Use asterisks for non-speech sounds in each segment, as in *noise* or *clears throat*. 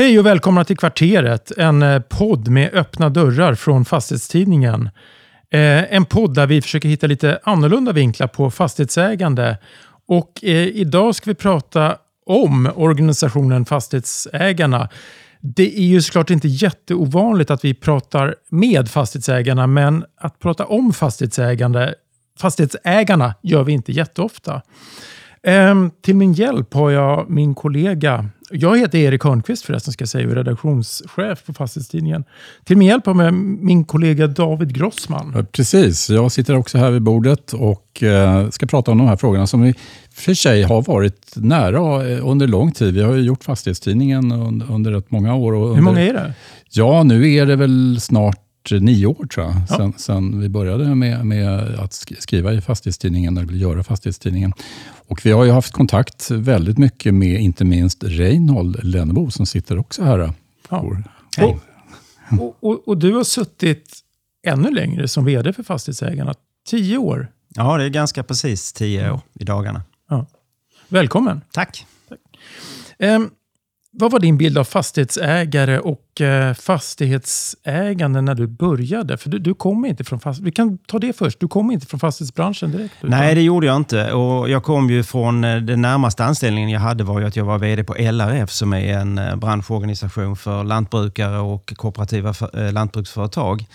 Hej och välkomna till Kvarteret, en eh, podd med öppna dörrar från Fastighetstidningen. Eh, en podd där vi försöker hitta lite annorlunda vinklar på fastighetsägande. Och eh, idag ska vi prata om organisationen Fastighetsägarna. Det är ju såklart inte jätteovanligt att vi pratar med fastighetsägarna, men att prata om fastighetsägande, fastighetsägarna gör vi inte jätteofta. Ehm, till min hjälp har jag min kollega jag heter Erik Hörnqvist förresten, ska jag säga, och är redaktionschef på Fastighetstidningen. Till min hjälp har jag min kollega David Grossman. Precis, jag sitter också här vid bordet och eh, ska prata om de här frågorna som i för sig har varit nära eh, under lång tid. Vi har ju gjort Fastighetstidningen under rätt många år. Under, Hur många är det? Ja, nu är det väl snart nio år tror jag, ja. sen, sen, vi började med, med att skriva i Fastighetstidningen, eller göra Fastighetstidningen. Och vi har ju haft kontakt väldigt mycket med inte minst Reinhold Lennebo som sitter också här. Ja. Hej. Och, och, och, du har suttit ännu längre som vd för Fastighetsägarna, tio år. Ja, det är ganska precis tio år i dagarna. Ja. Välkommen. Tack. Tack. Um, vad var din bild av fastighetsägare och eh, fastighetsägande när du började? För du, du kommer inte från fast, Vi kan ta det först. Du kom inte från fastighetsbranschen direkt? Utan... Nej, det gjorde jag inte. Och jag kom ju från eh, den närmaste anställningen jag hade var ju att jag var VD på LRF som är en eh, branschorganisation för lantbrukare och kooperativa för, eh, lantbruksföretag.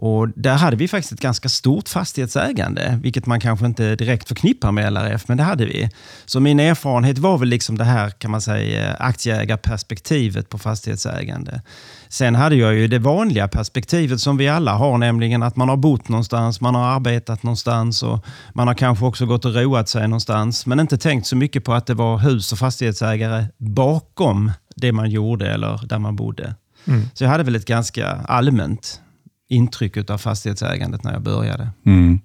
Och där hade vi faktiskt ett ganska stort fastighetsägande, vilket man kanske inte direkt förknippar med LRF, men det hade vi. Så min erfarenhet var väl liksom det här, kan man säga, aktieägarperspektivet på fastighetsägande. Sen hade jag ju det vanliga perspektivet som vi alla har, nämligen att man har bott någonstans, man har arbetat någonstans och man har kanske också gått och roat sig någonstans, men inte tänkt så mycket på att det var hus och fastighetsägare bakom det man gjorde eller där man bodde. Mm. Så jag hade väl ett ganska allmänt intryck av fastighetsägandet när jag började. Mm.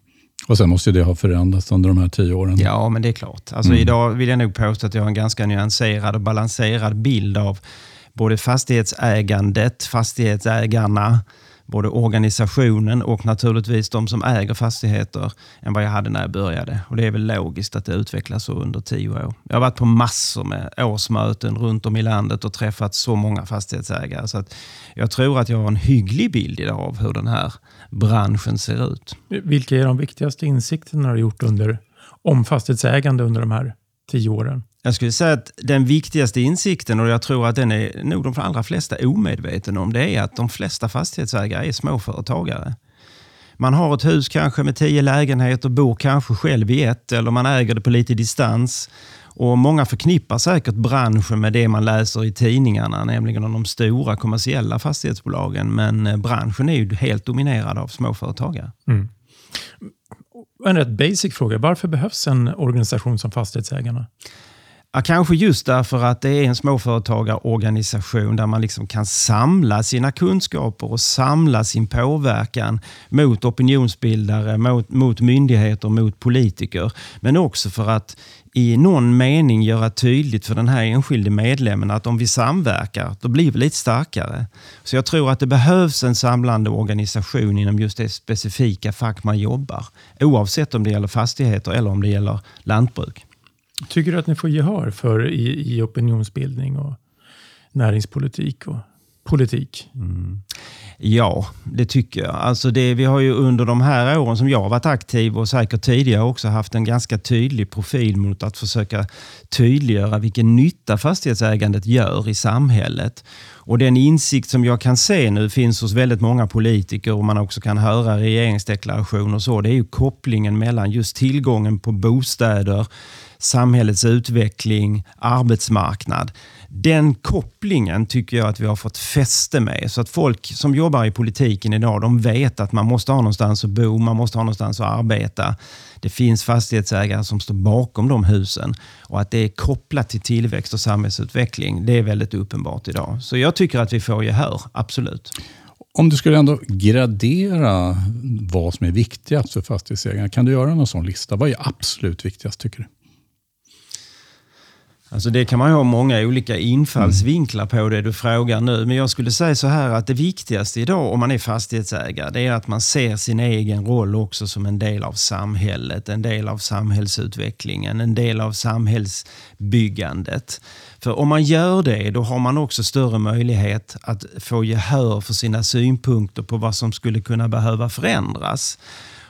Och sen måste det ha förändrats under de här tio åren. Ja, men det är klart. Alltså, mm. Idag vill jag nog påstå att jag har en ganska nyanserad och balanserad bild av både fastighetsägandet, fastighetsägarna, både organisationen och naturligtvis de som äger fastigheter än vad jag hade när jag började. Och Det är väl logiskt att det utvecklas så under tio år. Jag har varit på massor med årsmöten runt om i landet och träffat så många fastighetsägare. Så att jag tror att jag har en hygglig bild idag av hur den här branschen ser ut. Vilka är de viktigaste insikterna du har gjort under, om fastighetsägande under de här tio åren? Jag skulle säga att den viktigaste insikten, och jag tror att den är nog de allra flesta omedvetna om, det är att de flesta fastighetsägare är småföretagare. Man har ett hus kanske med tio lägenheter, bor kanske själv i ett eller man äger det på lite distans. Och Många förknippar säkert branschen med det man läser i tidningarna, nämligen om de stora kommersiella fastighetsbolagen. Men eh, branschen är ju helt dominerad av småföretagare. Mm. En rätt basic fråga. Varför behövs en organisation som Fastighetsägarna? Ja, kanske just därför att det är en småföretagarorganisation där man liksom kan samla sina kunskaper och samla sin påverkan mot opinionsbildare, mot, mot myndigheter, mot politiker. Men också för att i någon mening göra tydligt för den här enskilde medlemmen att om vi samverkar, då blir vi lite starkare. Så jag tror att det behövs en samlande organisation inom just det specifika fack man jobbar. Oavsett om det gäller fastigheter eller om det gäller lantbruk. Tycker du att ni får gehör för i, i opinionsbildning och näringspolitik och politik? Mm. Ja, det tycker jag. Alltså det, vi har ju under de här åren som jag har varit aktiv och säkert tidigare också haft en ganska tydlig profil mot att försöka tydliggöra vilken nytta fastighetsägandet gör i samhället. Och Den insikt som jag kan se nu finns hos väldigt många politiker och man också kan höra regeringsdeklarationer och så, det är ju kopplingen mellan just tillgången på bostäder, samhällets utveckling, arbetsmarknad. Den kopplingen tycker jag att vi har fått fäste med. Så att folk som jobbar i politiken idag, de vet att man måste ha någonstans att bo, man måste ha någonstans att arbeta. Det finns fastighetsägare som står bakom de husen och att det är kopplat till tillväxt och samhällsutveckling, det är väldigt uppenbart idag. Så jag tycker att vi får gehör, absolut. Om du skulle ändå gradera vad som är viktigast för fastighetsägarna, kan du göra någon sån lista? Vad är absolut viktigast tycker du? Alltså det kan man ju ha många olika infallsvinklar på det du frågar nu. Men jag skulle säga så här att det viktigaste idag om man är fastighetsägare, det är att man ser sin egen roll också som en del av samhället, en del av samhällsutvecklingen, en del av samhällsbyggandet. För om man gör det, då har man också större möjlighet att få gehör för sina synpunkter på vad som skulle kunna behöva förändras.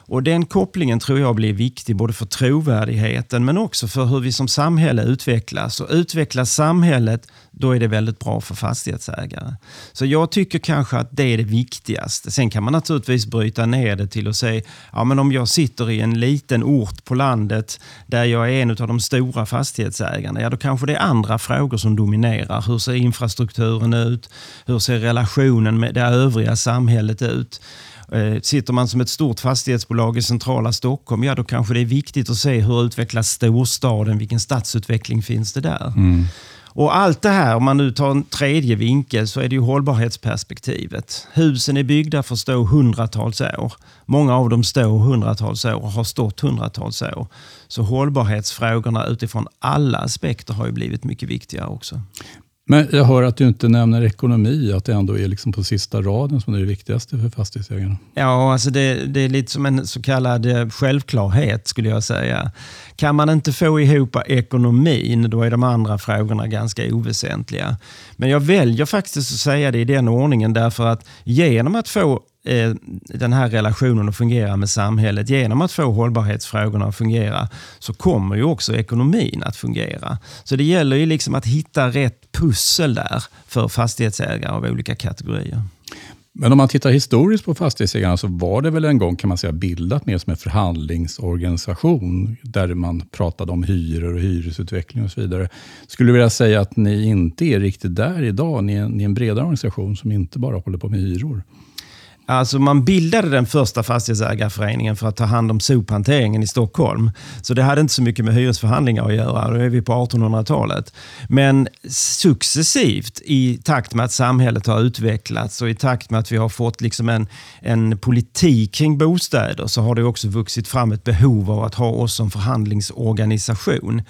Och Den kopplingen tror jag blir viktig både för trovärdigheten men också för hur vi som samhälle utvecklas. Och utvecklas samhället, då är det väldigt bra för fastighetsägare. Så jag tycker kanske att det är det viktigaste. Sen kan man naturligtvis bryta ner det till att säga, ja men om jag sitter i en liten ort på landet där jag är en av de stora fastighetsägarna, ja då kanske det är andra frågor som dominerar. Hur ser infrastrukturen ut? Hur ser relationen med det övriga samhället ut? Eh, sitter man som ett stort fastighetsbolag i centrala Stockholm, ja då kanske det är viktigt att se hur utvecklas storstaden, vilken stadsutveckling finns det där? Mm. Och allt det här, om man nu tar en tredje vinkel, så är det ju hållbarhetsperspektivet. Husen är byggda för att stå hundratals år. Många av dem står hundratals år och har stått hundratals år. Så hållbarhetsfrågorna utifrån alla aspekter har ju blivit mycket viktigare också. Men jag hör att du inte nämner ekonomi, att det ändå är liksom på sista raden som är det viktigaste för fastighetsägarna. Ja, alltså det, det, är lite som en så kallad eh, självklarhet skulle jag säga. Kan man inte få ihop ekonomin, då är de andra frågorna ganska oväsentliga. Men jag väljer faktiskt att säga det i den ordningen därför att genom att få Eh, den här relationen att fungera med samhället. Genom att få hållbarhetsfrågorna att fungera så kommer ju också ekonomin att fungera. Så det gäller ju liksom att hitta rätt pussel där för fastighetsägare av olika kategorier. Men om man tittar historiskt på fastighetsägarna så var det väl en gång kan man säga bildat mer som en förhandlingsorganisation där man pratade om hyror och hyresutveckling och så vidare. Skulle du vilja säga att ni inte är riktigt där idag? Ni är, ni är en bredare organisation som inte bara håller på med hyror. Alltså man bildade den första fastighetsägarföreningen för att ta hand om sophanteringen i Stockholm. Så det hade inte så mycket med hyresförhandlingar att göra. Då är vi på 1800-talet. Men successivt i takt med att samhället har utvecklats och i takt med att vi har fått liksom en, en politik kring bostäder så har det också vuxit fram ett behov av att ha oss som förhandlingsorganisation.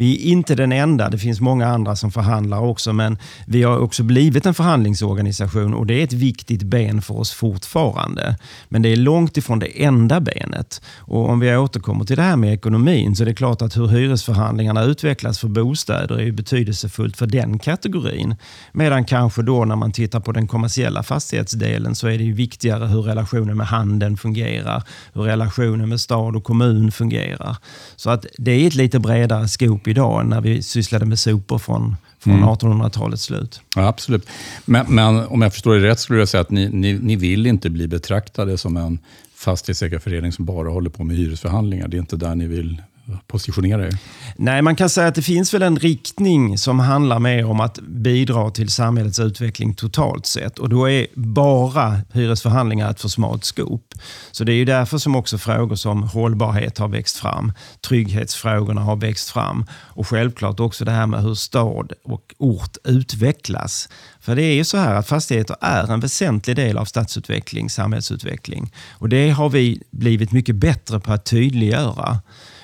Vi är inte den enda, det finns många andra som förhandlar också, men vi har också blivit en förhandlingsorganisation och det är ett viktigt ben för oss fortfarande. Men det är långt ifrån det enda benet. Och om vi återkommer till det här med ekonomin så är det klart att hur hyresförhandlingarna utvecklas för bostäder är betydelsefullt för den kategorin. Medan kanske då när man tittar på den kommersiella fastighetsdelen så är det viktigare hur relationen med handeln fungerar, hur relationen med stad och kommun fungerar. Så att det är ett lite bredare skop idag när vi sysslade med sopor från, från mm. 1800-talets slut. Ja, absolut. Men, men, om jag förstår det rätt skulle jag säga att ni, ni, ni vill inte bli betraktade som en fastighetsägarförening som bara håller på med hyresförhandlingar. Det är inte där ni vill positionera er? Nej, man kan säga att det finns väl en riktning som handlar mer om att bidra till samhällets utveckling totalt sett. Och då är bara hyresförhandlingar ett för smalt skop. Så det är ju därför som också frågor som hållbarhet har växt fram. Trygghetsfrågorna har växt fram. Och självklart också det här med hur stad och ort utvecklas. För det är ju så här att fastigheter är en väsentlig del av stadsutveckling, samhällsutveckling. Och det har vi blivit mycket bättre på att tydliggöra.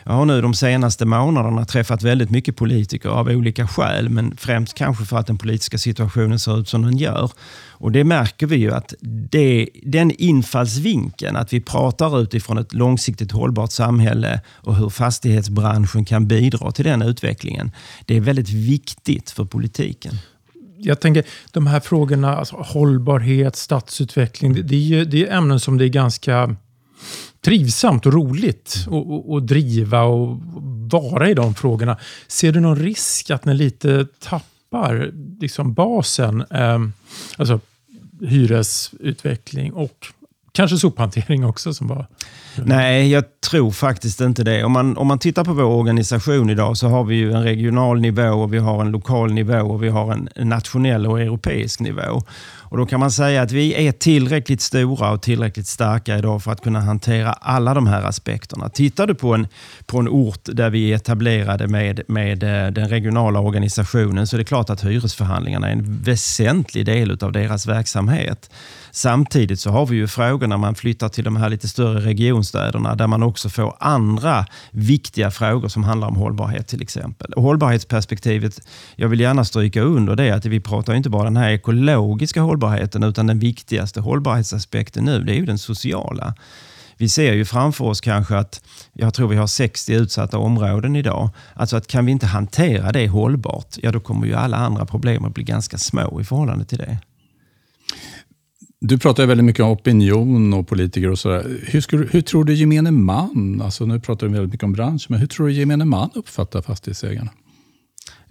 Jag har nu de senaste månaderna träffat väldigt mycket politiker av olika skäl, men främst kanske för att den politiska situationen ser ut som den gör. Och Det märker vi ju att det, den infallsvinkeln, att vi pratar utifrån ett långsiktigt hållbart samhälle och hur fastighetsbranschen kan bidra till den utvecklingen, det är väldigt viktigt för politiken jag tänker de här frågorna, alltså hållbarhet, stadsutveckling, det, det, är ju, det är ämnen som det är ganska trivsamt och roligt att driva och vara i de frågorna. Ser du någon risk att ni lite tappar liksom basen, eh, alltså hyresutveckling och kanske sophantering också som var... Nej, jag tror faktiskt inte det. Om man, om man tittar på vår organisation idag så har vi ju en regional nivå, och vi har en lokal nivå och vi har en nationell och europeisk nivå. Och Då kan man säga att vi är tillräckligt stora och tillräckligt starka idag för att kunna hantera alla de här aspekterna. Tittar du på en, på en ort där vi är etablerade med, med eh, den regionala organisationen så är det klart att hyresförhandlingarna är en väsentlig del av deras verksamhet. Samtidigt så har vi ju frågor när man flyttar till de här lite större regionstäderna där man också får andra viktiga frågor som handlar om hållbarhet till exempel. Och hållbarhetsperspektivet, jag vill gärna stryka under det att vi pratar inte bara den här ekologiska hållbarheten utan den viktigaste hållbarhetsaspekten nu det är ju den sociala. Vi ser ju framför oss kanske att, jag tror vi har 60 utsatta områden idag. Alltså att kan vi inte hantera det hållbart, ja då kommer ju alla andra problem att bli ganska små i förhållande till det. Du pratar väldigt mycket om opinion och politiker och sådär. Hur, hur tror du gemene man, alltså nu pratar du väldigt mycket om branschen, men hur tror du gemene man uppfattar fastighetsägarna?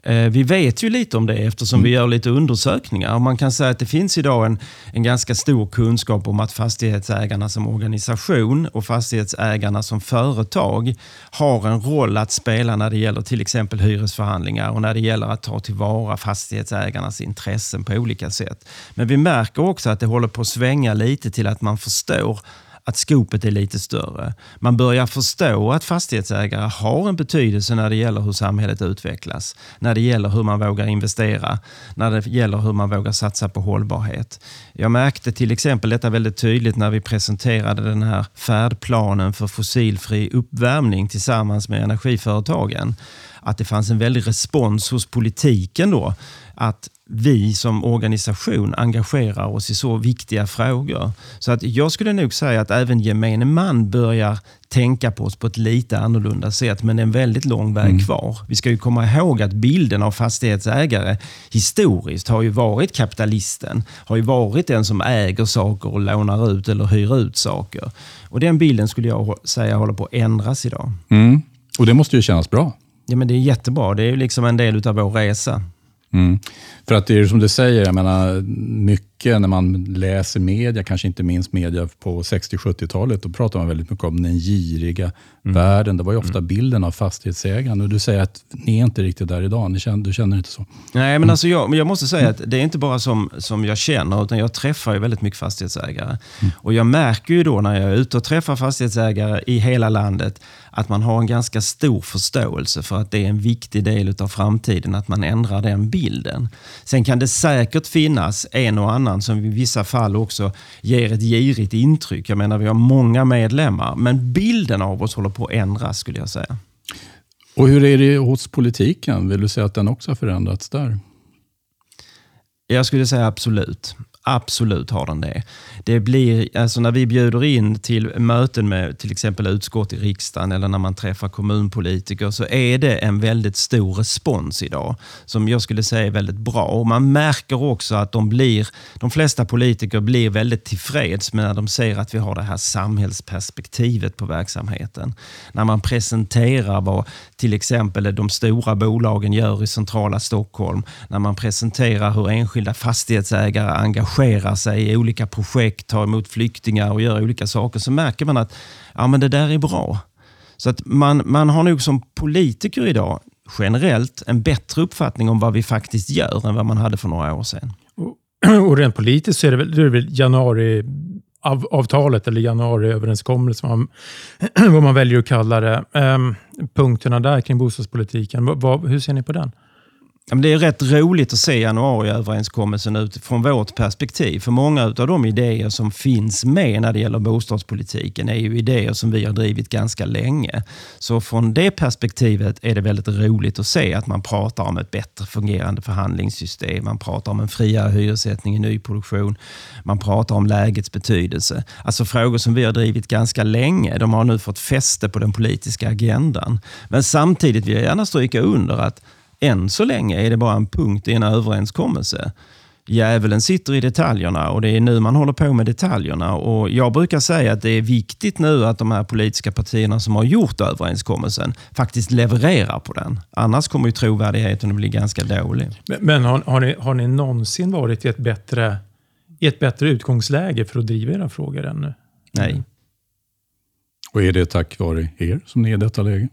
Eh, vi vet ju lite om det eftersom vi gör lite undersökningar. Man kan säga att det finns idag en, en ganska stor kunskap om att fastighetsägarna som organisation och fastighetsägarna som företag har en roll att spela när det gäller till exempel hyresförhandlingar och när det gäller att ta tillvara fastighetsägarnas intressen på olika sätt. Men vi märker också att det håller på att svänga lite till att man förstår att skopet är lite större. Man börjar förstå att fastighetsägare har en betydelse när det gäller hur samhället utvecklas. När det gäller hur man vågar investera. När det gäller hur man vågar satsa på hållbarhet. Jag märkte till exempel detta väldigt tydligt när vi presenterade den här färdplanen för fossilfri uppvärmning tillsammans med energiföretagen. Att det fanns en väldig respons hos politiken då. Att vi som organisation engagerar oss i så viktiga frågor. Så att jag skulle nog säga att även gemene man börjar tänka på oss på ett lite annorlunda sätt, men det är en väldigt lång väg mm. kvar. Vi ska ju komma ihåg att bilden av fastighetsägare historiskt har ju varit kapitalisten, har ju varit den som äger saker och lånar ut eller hyr ut saker. Och Den bilden skulle jag säga håller på att ändras idag. Mm. Och det måste ju kännas bra. Ja, men det är jättebra. Det är liksom en del av vår resa. Mm. För att det är som du säger, jag menar, mycket när man läser media, kanske inte minst media på 60-70-talet, då pratar man väldigt mycket om den giriga mm. världen. Det var ju ofta mm. bilden av fastighetsägaren. Och du säger att ni är inte riktigt där idag. Ni känner, du känner inte så? Nej, men mm. alltså jag, jag måste säga att det är inte bara som, som jag känner, utan jag träffar ju väldigt mycket fastighetsägare. Mm. Och jag märker ju då när jag är ute och träffar fastighetsägare i hela landet, att man har en ganska stor förståelse för att det är en viktig del av framtiden, att man ändrar den bilden. Sen kan det säkert finnas en och annan som i vissa fall också ger ett girigt intryck. Jag menar, vi har många medlemmar, men bilden av oss håller på att ändras skulle jag säga. Och hur är det hos politiken? Vill du säga att den också har förändrats där? Jag skulle säga absolut. Absolut har den det. Det blir, alltså när vi bjuder in till möten med till exempel utskott i riksdagen eller när man träffar kommunpolitiker så är det en väldigt stor respons idag som jag skulle säga är väldigt bra. Och Man märker också att de, blir, de flesta politiker blir väldigt tillfreds med när de ser att vi har det här samhällsperspektivet på verksamheten. När man presenterar vad till exempel de stora bolagen gör i centrala Stockholm. När man presenterar hur enskilda fastighetsägare engagerar engagerar sig i olika projekt, tar emot flyktingar och gör olika saker, så märker man att ja, men det där är bra. Så att man, man har nog som politiker idag generellt en bättre uppfattning om vad vi faktiskt gör än vad man hade för några år sedan. Och, *clears throat* och rent politiskt så är det väl, det är väl januari av, avtalet eller januariöverenskommelsen, vad man, *clears throat* vad man väljer att kalla det. Um, punkterna där kring bostadspolitiken, vad, hur ser ni på den? Det är rätt roligt att se januariöverenskommelsen utifrån vårt perspektiv. För många av de idéer som finns med när det gäller bostadspolitiken är ju idéer som vi har drivit ganska länge. Så från det perspektivet är det väldigt roligt att se att man pratar om ett bättre fungerande förhandlingssystem. Man pratar om en friare hyressättning i nyproduktion. Man pratar om lägets betydelse. Alltså frågor som vi har drivit ganska länge. De har nu fått fäste på den politiska agendan. Men samtidigt vill jag gärna stryka under att än så länge är det bara en punkt i en överenskommelse. Djävulen sitter i detaljerna och det är nu man håller på med detaljerna. Och Jag brukar säga att det är viktigt nu att de här politiska partierna som har gjort överenskommelsen faktiskt levererar på den. Annars kommer ju trovärdigheten att bli ganska dålig. Men, men har, har, ni, har ni någonsin varit i ett, bättre, i ett bättre utgångsläge för att driva era frågor ännu? Nej. Och är det tack vare er som ni är i detta läge?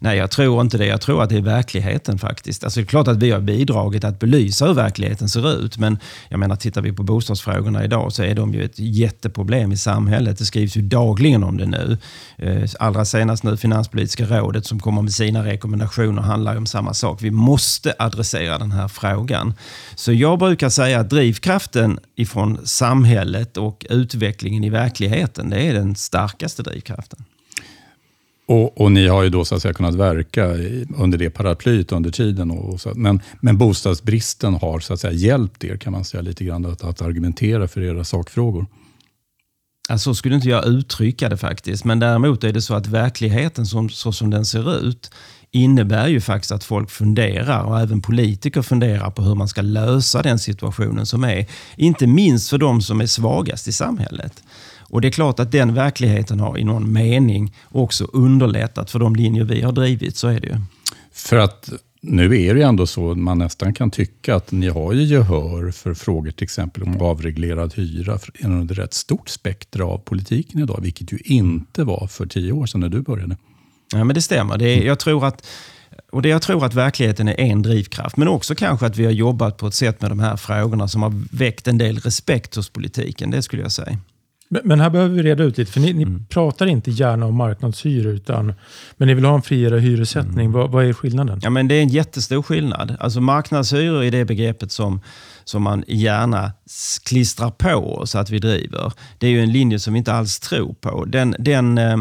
Nej, jag tror inte det. Jag tror att det är verkligheten faktiskt. Alltså, det är klart att vi har bidragit att belysa hur verkligheten ser ut. Men jag menar, tittar vi på bostadsfrågorna idag så är de ju ett jätteproblem i samhället. Det skrivs ju dagligen om det nu. Eh, allra senast nu Finanspolitiska rådet som kommer med sina rekommendationer handlar om samma sak. Vi måste adressera den här frågan. Så jag brukar säga att drivkraften ifrån samhället och utvecklingen i verkligheten, det är den starkaste drivkraften. Och, och, ni har ju då så att säga kunnat verka under det paraplyet under tiden. Och så, men, men bostadsbristen har så att säga hjälpt er kan man säga lite grann att, att argumentera för era sakfrågor. Så skulle inte jag uttrycka det faktiskt. Men däremot är det så att verkligheten som, så som den ser ut innebär ju faktiskt att folk funderar och även politiker funderar på hur man ska lösa den situationen som är. Inte minst för de som är svagast i samhället. Och det är klart att den verkligheten har i någon mening också underlättat för de linjer vi har drivit. Så är det ju. För att nu är det ju ändå så att man nästan kan tycka att ni har ju gehör för frågor till exempel om avreglerad hyra inom ett rätt stort spektra av politiken idag, vilket ju inte var för tio år sedan när du började. Ja, men det stämmer. Det är, jag tror att och det jag tror att verkligheten är en drivkraft, men också kanske att vi har jobbat på ett sätt med de här frågorna som har väckt en del respekt hos politiken. Det skulle jag säga. Men här behöver vi reda ut lite, för ni, ni mm. pratar inte gärna om marknadshyror, utan, men ni vill ha en friare hyressättning. Mm. Vad, vad, är skillnaden? Ja, men det är en jättestor skillnad. Alltså marknadshyror är det begreppet som, som man gärna klistrar på oss att vi driver. Det är ju en linje som vi inte alls tror på. Den, den eh,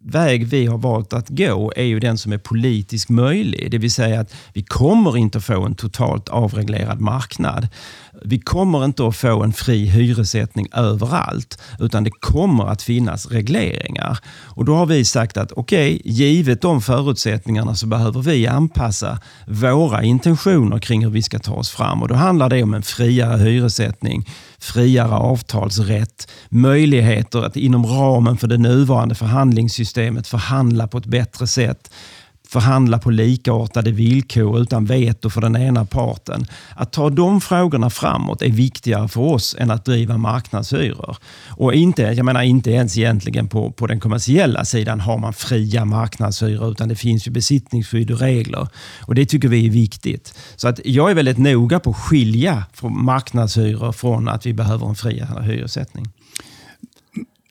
väg vi har valt att gå är ju den som är politiskt möjlig. Det vill säga att vi kommer inte att få en totalt avreglerad marknad. Vi kommer inte att få en fri hyressättning överallt, utan det kommer att finnas regleringar. Och Då har vi sagt att okej, okay, givet de förutsättningarna så behöver vi anpassa våra intentioner kring hur vi ska ta oss fram. Och Då handlar det om en friare hyressättning, friare avtalsrätt, möjligheter att inom ramen för det nuvarande förhandlingssystemet förhandla på ett bättre sätt förhandla på likartade villkor utan veto för den ena parten. Att ta de frågorna framåt är viktigare för oss än att driva marknadshyror. Och inte, jag menar inte ens egentligen på, på den kommersiella sidan har man fria marknadshyror utan det finns ju besittningsskydd och regler. Och Det tycker vi är viktigt. Så att jag är väldigt noga på att skilja marknadshyror från att vi behöver en friare hyressättning.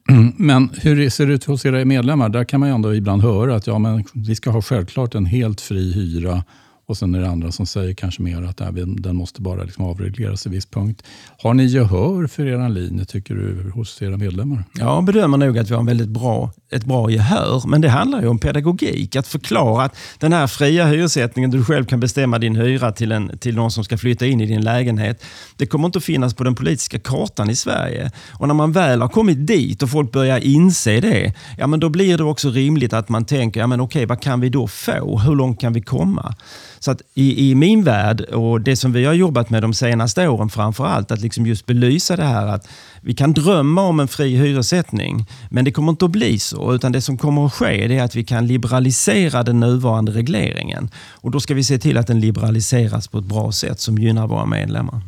*clears throat* Men hur ser det ut hos era medlemmar? Där kan man ju ändå ibland höra att ja, men vi ska ha självklart en helt fri hyra och sen är det andra som säger kanske mer att nej, den måste bara liksom avregleras i viss punkt. Har ni gehör för er linje tycker du hos era medlemmar? Jag bedömer nog att vi har en väldigt bra, ett bra gehör. Men det handlar ju om pedagogik. Att förklara att den här fria hyressättningen, där du själv kan bestämma din hyra till, en, till någon som ska flytta in i din lägenhet. Det kommer inte att finnas på den politiska kartan i Sverige. Och när man väl har kommit dit och folk börjar inse det, ja men då blir det också rimligt att man tänker, ja men okej, vad kan vi då få? Hur långt kan vi komma? Så att i, i min värld och det som vi har jobbat med de senaste åren framför allt, att liksom just belysa det här att vi kan drömma om en fri hyressättning, men det kommer inte att bli så. Utan det som kommer att ske är att vi kan liberalisera den nuvarande regleringen. Och då ska vi se till att den liberaliseras på ett bra sätt som gynnar våra medlemmar.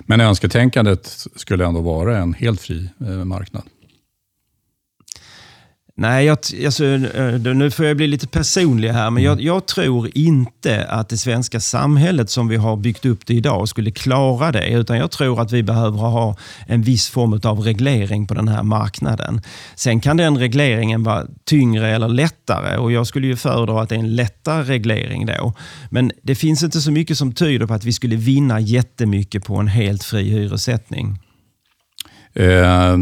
Men önsketänkandet skulle ändå vara en helt fri eh, marknad? Nej, jag, alltså, eh, nu får jag bli lite personlig här, men jag, mm. jag, tror inte att det svenska samhället som vi har byggt upp det idag skulle klara det. Utan jag tror att vi behöver ha en viss form av reglering på den här marknaden. Sen kan den regleringen vara tyngre eller lättare och jag skulle ju föredra att det är en lättare reglering då. Men det finns inte så mycket som tyder på att vi skulle vinna jättemycket på en helt fri hyressättning. Eh,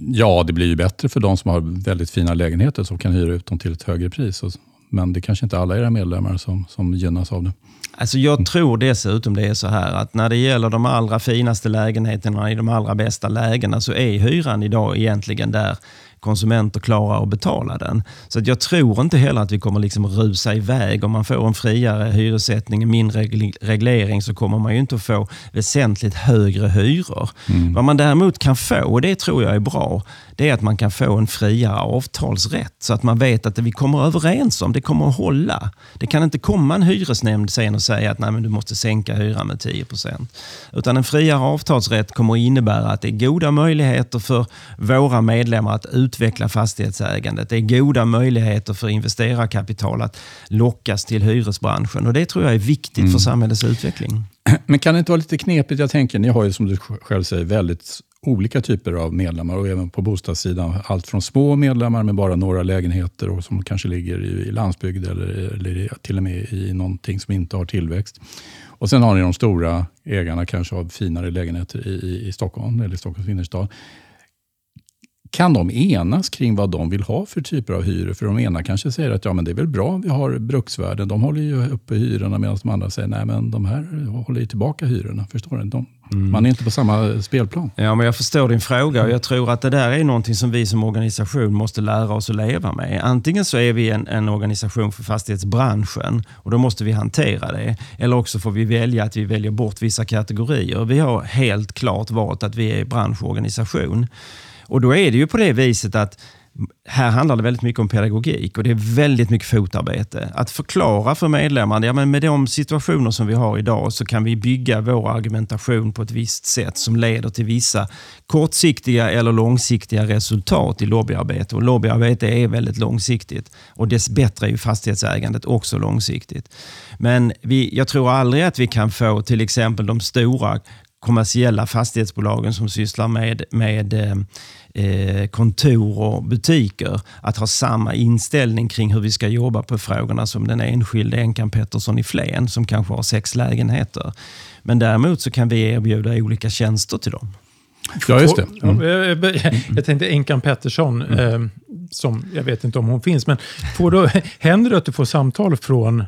ja, det blir ju bättre för de som har väldigt fina lägenheter som kan hyra ut dem till ett högre pris. Men det kanske inte alla era medlemmar som, som gynnas av det. Alltså jag tror dessutom det är så här att när det gäller de allra finaste lägenheterna i de allra bästa lägena så är hyran idag egentligen där konsumenter klarar att betala den. Så att jag tror inte heller att vi kommer liksom rusa iväg. Om man får en friare hyressättning, en mindre reglering, så kommer man ju inte att få väsentligt högre hyror. Mm. Vad man däremot kan få, och det tror jag är bra, det är att man kan få en friare avtalsrätt. Så att man vet att det vi kommer överens om, det kommer att hålla. Det kan inte komma en hyresnämnd sen och säga att Nej, men du måste sänka hyran med 10% Utan en friare avtalsrätt kommer att innebära att det är goda möjligheter för våra medlemmar att utveckla fastighetsägandet. Det är goda möjligheter för investerarkapital att lockas till hyresbranschen. Och Det tror jag är viktigt mm. för samhällets utveckling. *clears throat* Men kan det inte vara lite knepigt? Jag tänker, ni har ju som du själv säger väldigt olika typer av medlemmar och även på bostadssidan. Allt från små medlemmar med bara några lägenheter och som kanske ligger i landsbygd eller, eller till och med i någonting som inte har tillväxt. Och Sen har ni de stora ägarna kanske av finare lägenheter i, i Stockholm eller Stockholms innerstad. Kan de enas kring vad de vill ha för typer av hyror? För de ena kanske säger att ja, men det är väl bra vi har bruksvärden. De håller ju uppe hyrorna medan de andra säger nej men de här håller ju tillbaka hyrorna. Förstår du? De, Mm. Man är inte på samma spelplan. Ja, men jag förstår din fråga och jag tror att det där är någonting som vi som organisation måste lära oss att leva med. Antingen så är vi en, en organisation för fastighetsbranschen och då måste vi hantera det. Eller också får vi välja att vi väljer bort vissa kategorier. Vi har helt klart valt att vi är branschorganisation. Och då är det ju på det viset att här handlar det väldigt mycket om pedagogik och det är väldigt mycket fotarbete. Att förklara för medlemmarna, ja, men med de situationer som vi har idag så kan vi bygga vår argumentation på ett visst sätt som leder till vissa kortsiktiga eller långsiktiga resultat i lobbyarbete. Och lobbyarbete är väldigt långsiktigt och dess bättre är ju fastighetsägandet också långsiktigt. Men vi, jag tror aldrig att vi kan få till exempel de stora kommersiella fastighetsbolagen som sysslar med, med eh, eh, kontor och butiker att ha samma inställning kring hur vi ska jobba på frågorna som den enskilde Enkan Pettersson i Flen som kanske har sex lägenheter. Men däremot så kan vi erbjuda olika tjänster till dem. Ja, just det. Mm. Jag tänkte Enkan Pettersson, mm. eh, som jag vet inte om hon finns, men får då, *laughs* händer det att du får samtal från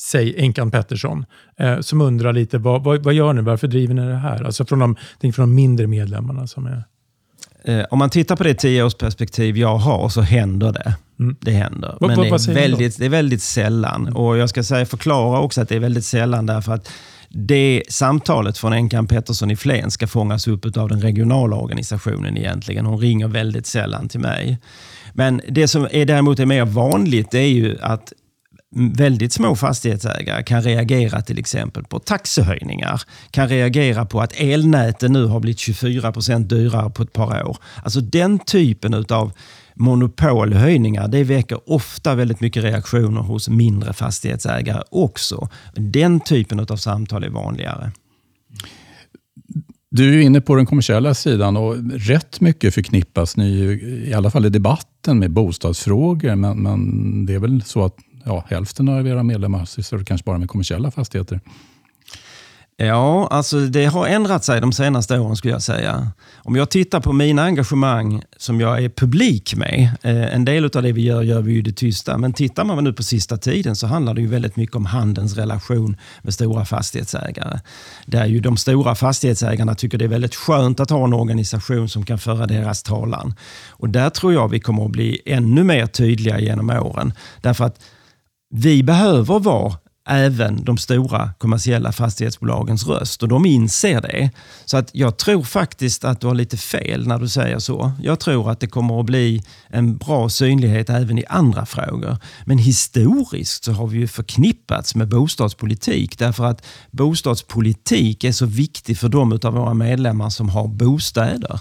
säg Enkan Pettersson, eh, som undrar lite vad, vad, vad, gör ni, varför driver ni det här? Alltså från de, från de mindre medlemmarna som är... Eh, om man tittar på det tioårsperspektiv jag har så händer det. Mm. Det händer. Men vad, det, är väldigt, det är väldigt sällan. Mm. Och Jag ska säga, förklara också att det är väldigt sällan därför att det samtalet från Enkan Pettersson i Flen ska fångas upp av den regionala organisationen egentligen. Hon ringer väldigt sällan till mig. Men det som är däremot är mer vanligt det är ju att väldigt små fastighetsägare kan reagera till exempel på taxehöjningar, kan reagera på att elnäten nu har blivit 24 procent dyrare på ett par år. Alltså den typen av monopolhöjningar, det väcker ofta väldigt mycket reaktioner hos mindre fastighetsägare också. Den typen av samtal är vanligare. Du är inne på den kommersiella sidan och rätt mycket förknippas ni, i alla fall i debatten, med bostadsfrågor. Men, men det är väl så att ja, hälften av era medlemmar sysslar kanske bara med kommersiella fastigheter. Ja, alltså det har ändrat sig de senaste åren skulle jag säga. Om jag tittar på mina engagemang som jag är publik med. Eh, en del av det vi gör, gör vi ju det tysta. Men tittar man nu på sista tiden så handlar det ju väldigt mycket om handelns relation med stora fastighetsägare. Där ju de stora fastighetsägarna tycker det är väldigt skönt att ha en organisation som kan föra deras talan. Och där tror jag vi kommer att bli ännu mer tydliga genom åren. Därför att vi behöver vara även de stora kommersiella fastighetsbolagens röst och de inser det. Så att jag tror faktiskt att du har lite fel när du säger så. Jag tror att det kommer att bli en bra synlighet även i andra frågor. Men historiskt så har vi ju förknippats med bostadspolitik därför att bostadspolitik är så viktig för de av våra medlemmar som har bostäder.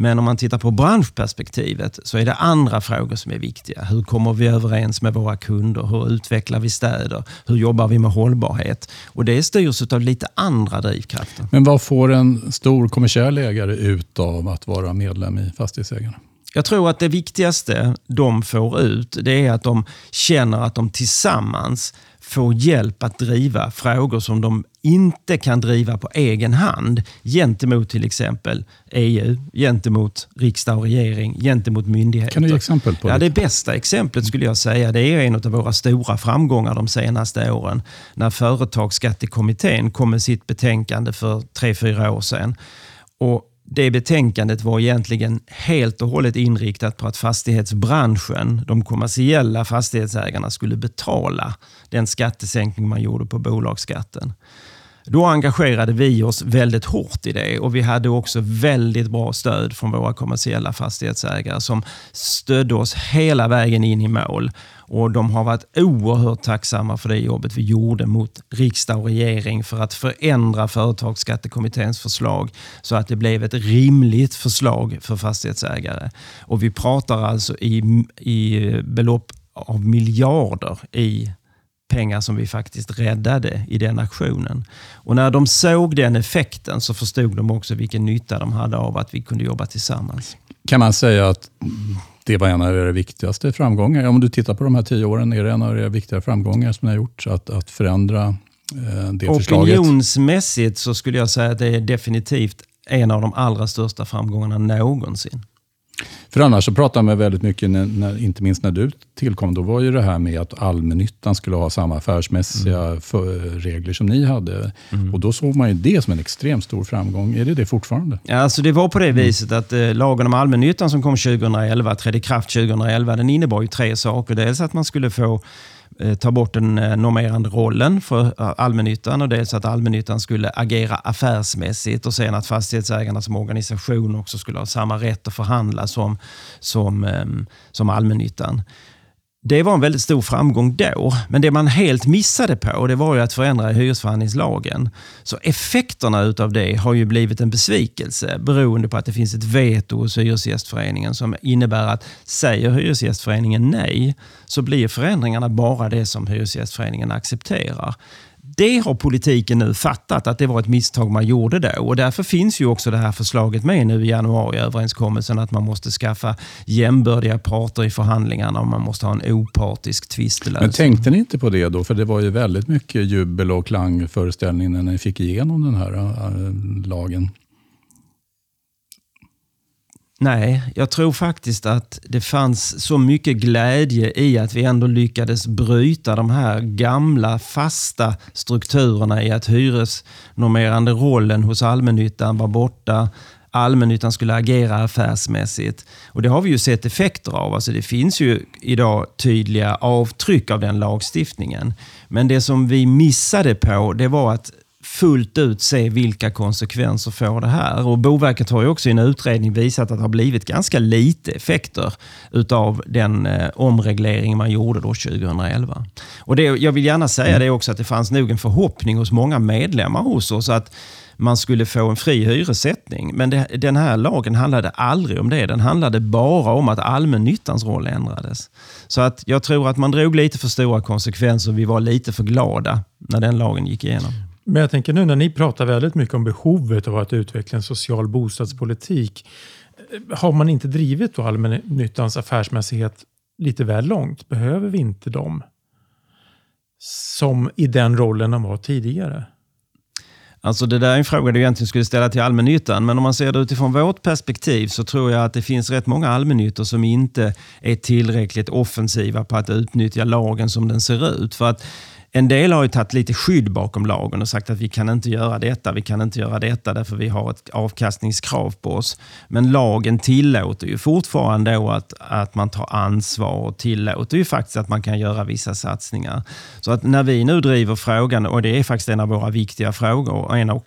Men om man tittar på branschperspektivet så är det andra frågor som är viktiga. Hur kommer vi överens med våra kunder? Hur utvecklar vi städer? Hur jobbar vi med hållbarhet? Och Det styrs av lite andra drivkrafter. Men vad får en stor kommersiell ägare ut av att vara medlem i Fastighetsägarna? Jag tror att det viktigaste de får ut det är att de känner att de tillsammans får hjälp att driva frågor som de inte kan driva på egen hand gentemot till exempel EU, gentemot riksdag och regering, gentemot myndigheter. Kan du ge exempel på det? Ja, det bästa exemplet skulle jag säga det är en av våra stora framgångar de senaste åren. När Företagsskattekommittén kom med sitt betänkande för tre, fyra år sedan. Och det betänkandet var egentligen helt och hållet inriktat på att fastighetsbranschen, de kommersiella fastighetsägarna, skulle betala den skattesänkning man gjorde på bolagsskatten. Då engagerade vi oss väldigt hårt i det och vi hade också väldigt bra stöd från våra kommersiella fastighetsägare som stödde oss hela vägen in i mål. Och De har varit oerhört tacksamma för det jobbet vi gjorde mot riksdag och regering för att förändra Företagsskattekommitténs förslag så att det blev ett rimligt förslag för fastighetsägare. Och Vi pratar alltså i, i belopp av miljarder i pengar som vi faktiskt räddade i den aktionen. Och när de såg den effekten så förstod de också vilken nytta de hade av att vi kunde jobba tillsammans. Kan man säga att det var en av era viktigaste framgångar? Om du tittar på de här tio åren, är det en av era viktiga framgångar som ni har gjort? Att, att förändra eh, det förslaget? Opinionsmässigt så skulle jag säga att det är definitivt en av de allra största framgångarna någonsin. För annars så pratar man väldigt mycket, när, när, inte minst när du tillkom, då var ju det här med att allmännyttan skulle ha samma affärsmässiga mm. för, regler som ni hade. Mm. Och då såg man ju det som en extremt stor framgång. Är det det fortfarande? Ja, alltså det var på det mm. viset att eh, lagen om allmännyttan som kom 2011, trädde i kraft 2011, den innebar ju tre saker. Dels att man skulle få Eh, ta bort den eh, normerande rollen för eh, allmännyttan och dels att allmännyttan skulle agera affärsmässigt och sen att fastighetsägarna som organisation också skulle ha samma rätt att förhandla som, som, ehm, som allmännyttan. Det var en väldigt stor framgång då, men det man helt missade på det var ju att förändra hyresförhandlingslagen. Så effekterna utav det har ju blivit en besvikelse beroende på att det finns ett veto hos Hyresgästföreningen som innebär att säger Hyresgästföreningen nej så blir förändringarna bara det som Hyresgästföreningen accepterar det har politiken nu fattat att det var ett misstag man gjorde då och därför finns ju också det här förslaget med nu i januariöverenskommelsen att man måste skaffa jämbördiga parter i förhandlingarna och man måste ha en opartisk tvistelösning. Men tänkte ni inte på det då? För det var ju väldigt mycket jubel och klangföreställning när ni fick igenom den här äh, lagen. Nej, jag tror faktiskt att det fanns så mycket glädje i att vi ändå lyckades bryta de här gamla fasta strukturerna i att hyresnormerande rollen hos allmännyttan var borta. Allmännyttan skulle agera affärsmässigt. Och Det har vi ju sett effekter av. Alltså det finns ju idag tydliga avtryck av den lagstiftningen. Men det som vi missade på, det var att fullt ut se vilka konsekvenser får det här. Och Boverket har ju också i en utredning visat att det har blivit ganska lite effekter utav den eh, omreglering man gjorde då 2011. Och det, jag vill gärna säga det också att det fanns nog en förhoppning hos många medlemmar hos oss att man skulle få en fri hyressättning. Men det, den här lagen handlade aldrig om det. Den handlade bara om att allmännyttans roll ändrades. Så att jag tror att man drog lite för stora konsekvenser. Vi var lite för glada när den lagen gick igenom. Men jag tänker nu när ni pratar väldigt mycket om behovet av att utveckla en social bostadspolitik. Eh, har man inte drivit då allmännyttans affärsmässighet lite väl långt? Behöver vi inte dem som i den rollen de var tidigare? Alltså det där är en fråga du egentligen skulle ställa till allmännyttan, men om man ser det utifrån vårt perspektiv så tror jag att det finns rätt många allmännyttor som inte är tillräckligt offensiva på att utnyttja lagen som den ser ut. För att en del har ju tagit lite skydd bakom lagen och sagt att vi kan inte göra detta, vi kan inte göra detta därför vi har ett avkastningskrav på oss. Men lagen tillåter ju fortfarande att, att man tar ansvar och tillåter ju faktiskt att man kan göra vissa satsningar. Så att när vi nu driver frågan, och det är faktiskt en av våra viktiga frågor, och en av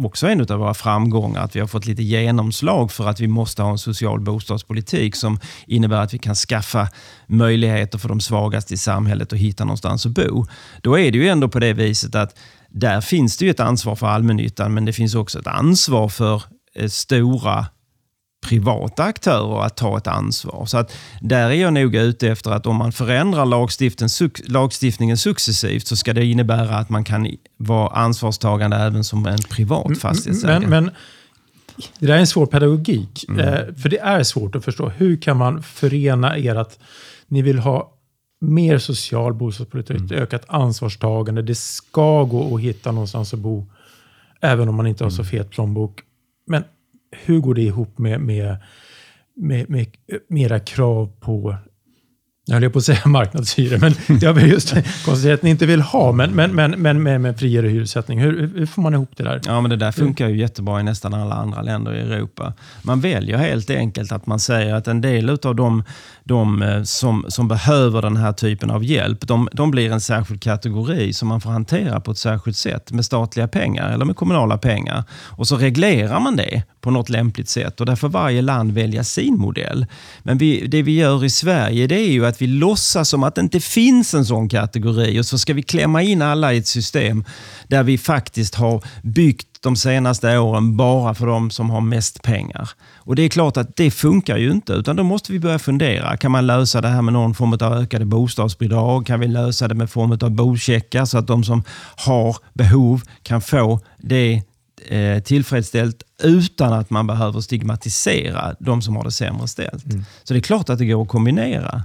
också en av våra framgångar, att vi har fått lite genomslag för att vi måste ha en social bostadspolitik som innebär att vi kan skaffa möjligheter för de svagaste i samhället att hitta någonstans att bo. Då är det ju ändå på det viset att där finns det ju ett ansvar för allmännyttan, men det finns också ett ansvar för eh, stora privata aktörer att ta ett ansvar. Så att där är jag nog ute efter att om man förändrar lagstiftningen successivt så ska det innebära att man kan vara ansvarstagande även som en privat fastighetsägare. Men, men det där är en svår pedagogik. Mm. Eh, för det är svårt att förstå. Hur kan man förena er att ni vill ha mer social bostadspolitik, mm. ökat ansvarstagande. Det ska gå att hitta någonstans att bo, även om man inte har så mm. fet plånbok. Men hur går det ihop med, med, med, med eh, mera krav på jag höll på att säga *laughs* marknadshyror, men jag vill just *laughs* konstatera att ni inte vill ha, men, men, men, men med, med friare hyressättning. Hur, hur, får man ihop det där? Ja, men det där funkar ju jättebra i nästan alla andra länder i Europa. Man väljer helt enkelt att man säger att en del av de, de eh, som, som behöver den här typen av hjälp, de, de blir en särskild kategori som man får hantera på ett särskilt sätt med statliga pengar eller med kommunala pengar. Och så reglerar man det på något lämpligt sätt och där får varje land välja sin modell. Men vi, det vi gör i Sverige det är ju att vi låtsas som att det inte finns en sån kategori och så ska vi klämma in alla i ett system där vi faktiskt har byggt de senaste åren bara för de som har mest pengar. Och Det är klart att det funkar ju inte, utan då måste vi börja fundera. Kan man lösa det här med någon form av ökade bostadsbidrag? Kan vi lösa det med form av bocheckar så att de som har behov kan få det eh, tillfredsställt utan att man behöver stigmatisera de som har det sämre ställt. Mm. Så det är klart att det går att kombinera.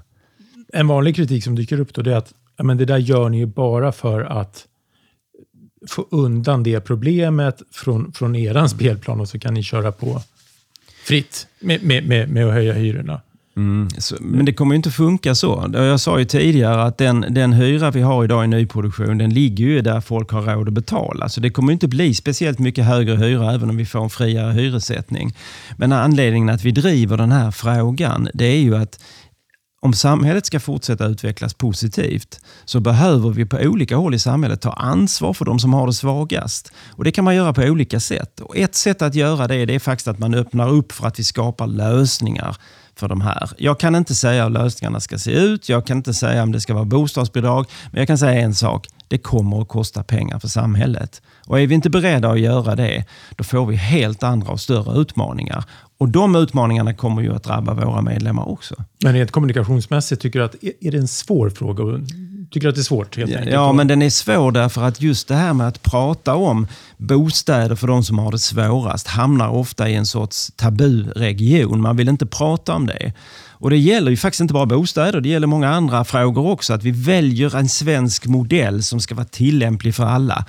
En vanlig kritik som dyker upp då är att men det där gör ni ju bara för att få undan det problemet från, från er spelplan och så kan ni köra på fritt med, med, med, med att höja hyrorna. Mm, så, men det kommer ju inte funka så. Jag sa ju tidigare att den, den hyra vi har idag i nyproduktion, den ligger ju där folk har råd att betala. Så det kommer inte bli speciellt mycket högre hyra även om vi får en friare hyressättning. Men anledningen att vi driver den här frågan, det är ju att om samhället ska fortsätta utvecklas positivt så behöver vi på olika håll i samhället ta ansvar för de som har det svagast. Och Det kan man göra på olika sätt. Och Ett sätt att göra det, det är faktiskt att man öppnar upp för att vi skapar lösningar för de här. Jag kan inte säga hur lösningarna ska se ut. Jag kan inte säga om det ska vara bostadsbidrag. Men jag kan säga en sak. Det kommer att kosta pengar för samhället. Och är vi inte beredda att göra det, då får vi helt andra och större utmaningar. Och de utmaningarna kommer ju att drabba våra medlemmar också. Men rent kommunikationsmässigt, tycker du att är det en svår fråga? Tycker du att det är svårt? Helt ja, ja, men den är svår därför att just det här med att prata om bostäder för de som har det svårast hamnar ofta i en sorts taburegion. Man vill inte prata om det. Och Det gäller ju faktiskt inte bara bostäder, det gäller många andra frågor också. Att vi väljer en svensk modell som ska vara tillämplig för alla.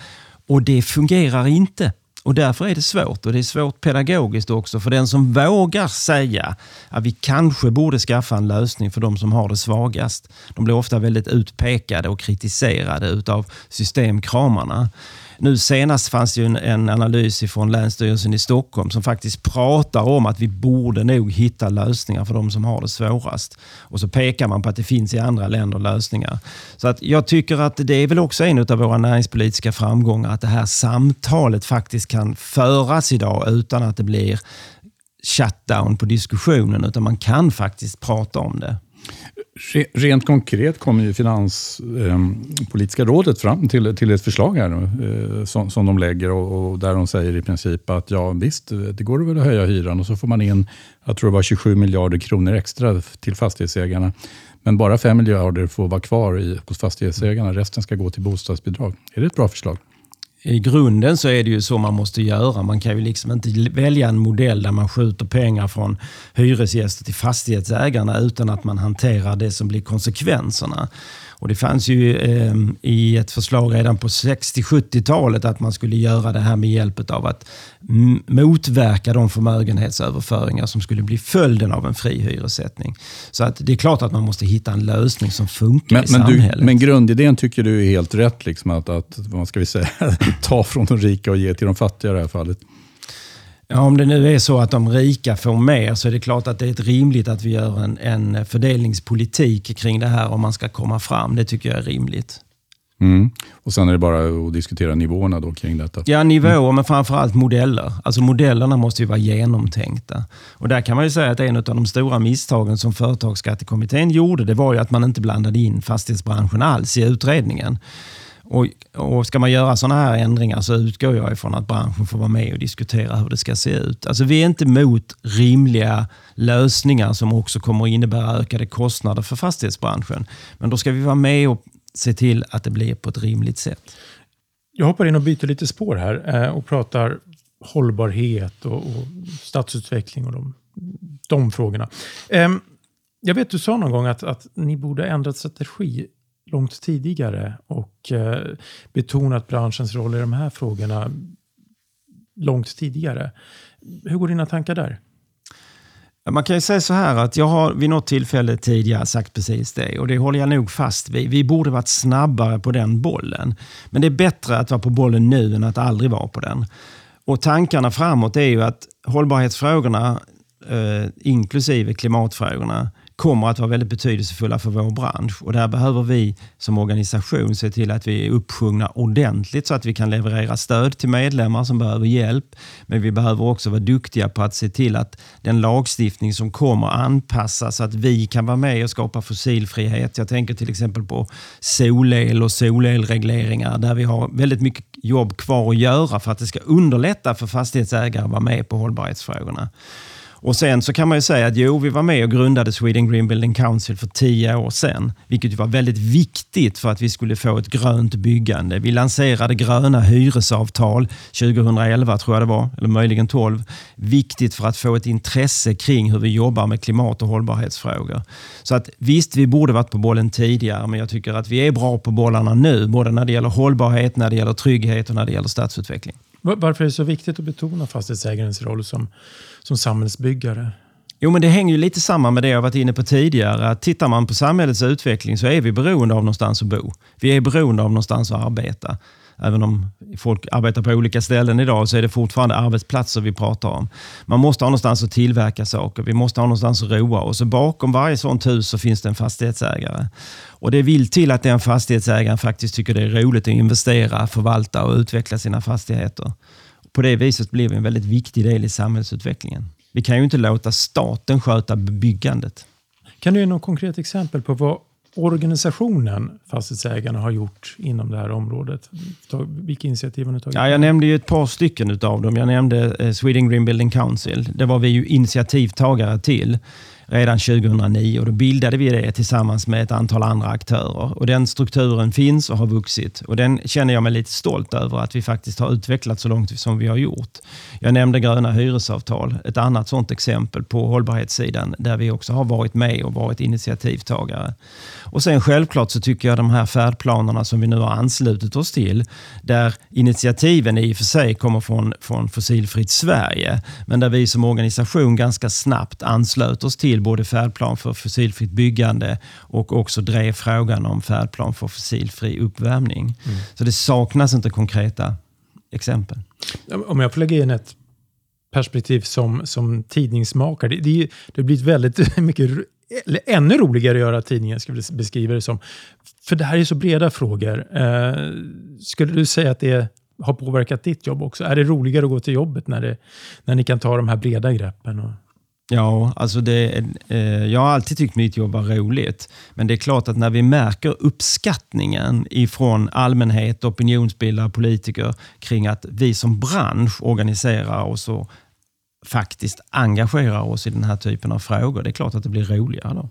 Och det fungerar inte. Och Därför är det svårt och det är svårt pedagogiskt också för den som vågar säga att vi kanske borde skaffa en lösning för de som har det svagast. De blir ofta väldigt utpekade och kritiserade utav systemkramarna. Nu senast fanns det en, en analys från Länsstyrelsen i Stockholm som faktiskt pratar om att vi borde nog hitta lösningar för de som har det svårast. Och så pekar man på att det finns i andra länder lösningar. Så att jag tycker att det är väl också en av våra näringspolitiska framgångar att det här samtalet faktiskt kan föras idag utan att det blir shutdown på diskussionen utan man kan faktiskt prata om det. Rent konkret kommer ju Finanspolitiska ehm, rådet fram till, till ett förslag här nu, eh, som, som de lägger och, och, där de säger i princip att ja visst, det går väl att höja hyran och så får man in, jag tror det var 27 miljarder kronor extra till fastighetsägarna. Men bara 5 miljarder får vara kvar i, hos fastighetsägarna, resten ska gå till bostadsbidrag. Är det ett bra förslag? I grunden så är det ju så man måste göra. Man kan ju liksom inte välja en modell där man skjuter pengar från hyresgäster till fastighetsägarna utan att man hanterar det som blir konsekvenserna. Och Det fanns ju eh, i ett förslag redan på 60-70-talet att man skulle göra det här med hjälp av att motverka de förmögenhetsöverföringar som skulle bli följden av en fri hyressättning. Så att det är klart att man måste hitta en lösning som funkar men, i men samhället. Du, men grundidén tycker du är helt rätt, liksom att, att vad ska vi säga, *laughs* ta från de rika och ge till de fattiga i det här fallet? Ja, om det nu är så att de rika får mer så är det klart att det är rimligt att vi gör en, en fördelningspolitik kring det här om man ska komma fram. Det tycker jag är rimligt. Mm. Och Sen är det bara att diskutera nivåerna då kring detta? Ja, nivåer mm. men framförallt modeller. Alltså modellerna måste ju vara genomtänkta. Och Där kan man ju säga att en av de stora misstagen som Företagsskattekommittén gjorde, det var ju att man inte blandade in fastighetsbranschen alls i utredningen. Och, och Ska man göra sådana här ändringar så utgår jag ifrån att branschen får vara med och diskutera hur det ska se ut. Alltså vi är inte emot rimliga lösningar som också kommer att innebära ökade kostnader för fastighetsbranschen. Men då ska vi vara med och se till att det blir på ett rimligt sätt. Jag hoppar in och byter lite spår här eh, och pratar hållbarhet och, och stadsutveckling och de, de frågorna. Ehm, jag vet du sa någon gång att, att ni borde ändrat strategi långt tidigare och eh, betonat branschens roll i de här frågorna långt tidigare. Hur går dina tankar där? Man kan ju säga så här att jag har vid något tillfälle tidigare sagt precis det och det håller jag nog fast vid. Vi borde varit snabbare på den bollen. Men det är bättre att vara på bollen nu än att aldrig vara på den. Och Tankarna framåt är ju att hållbarhetsfrågorna, eh, inklusive klimatfrågorna, kommer att vara väldigt betydelsefulla för vår bransch. Och där behöver vi som organisation se till att vi är uppsjungna ordentligt så att vi kan leverera stöd till medlemmar som behöver hjälp. Men vi behöver också vara duktiga på att se till att den lagstiftning som kommer anpassas så att vi kan vara med och skapa fossilfrihet. Jag tänker till exempel på solel och solelregleringar där vi har väldigt mycket jobb kvar att göra för att det ska underlätta för fastighetsägare att vara med på hållbarhetsfrågorna. Och sen så kan man ju säga att jo, vi var med och grundade Sweden Green Building Council för tio år sedan, vilket var väldigt viktigt för att vi skulle få ett grönt byggande. Vi lanserade gröna hyresavtal 2011 tror jag det var, eller möjligen 12. Viktigt för att få ett intresse kring hur vi jobbar med klimat och hållbarhetsfrågor. Så att visst, vi borde varit på bollen tidigare, men jag tycker att vi är bra på bollarna nu, både när det gäller hållbarhet, när det gäller trygghet och när det gäller stadsutveckling. Varför är det så viktigt att betona fastighetsägarens roll som, som samhällsbyggare? Jo, men det hänger ju lite samman med det jag varit inne på tidigare. Att tittar man på samhällets utveckling så är vi beroende av någonstans att bo. Vi är beroende av någonstans att arbeta. Även om folk arbetar på olika ställen idag så är det fortfarande arbetsplatser vi pratar om. Man måste ha någonstans att tillverka saker. Vi måste ha någonstans att roa oss. Bakom varje sånt hus så finns det en fastighetsägare. Och Det vill till att den fastighetsägaren faktiskt tycker det är roligt att investera, förvalta och utveckla sina fastigheter. På det viset blir vi en väldigt viktig del i samhällsutvecklingen. Vi kan ju inte låta staten sköta byggandet. Kan du ge något konkret exempel på vad organisationen Fastighetsägarna har gjort inom det här området? Vilka initiativ har ni tagit? Ja, jag nämnde ju ett par stycken av dem. Jag nämnde eh, Sweden Green Building Council. Det var vi ju initiativtagare till redan 2009 och då bildade vi det tillsammans med ett antal andra aktörer. Och Den strukturen finns och har vuxit och den känner jag mig lite stolt över att vi faktiskt har utvecklat så långt som vi har gjort. Jag nämnde gröna hyresavtal, ett annat sådant exempel på hållbarhetssidan där vi också har varit med och varit initiativtagare. Och sen självklart så tycker jag de här färdplanerna som vi nu har anslutit oss till, där initiativen i och för sig kommer från, från Fossilfritt Sverige, men där vi som organisation ganska snabbt anslöt oss till både färdplan för fossilfritt byggande och också drev frågan om färdplan för fossilfri uppvärmning. Mm. Så det saknas inte konkreta exempel. Om jag får lägga in ett perspektiv som, som tidningsmakare. Det, det, det har blivit väldigt *laughs* mycket eller ännu roligare att göra tidningen, skulle jag beskriva det som. För det här är så breda frågor. Eh, skulle du säga att det har påverkat ditt jobb också? Är det roligare att gå till jobbet när, det, när ni kan ta de här breda greppen? Och... Ja, alltså det, eh, jag har alltid tyckt mitt jobb var roligt. Men det är klart att när vi märker uppskattningen ifrån allmänhet, opinionsbildare, politiker kring att vi som bransch organiserar oss och faktiskt engagerar oss i den här typen av frågor. Det är klart att det blir roligare då.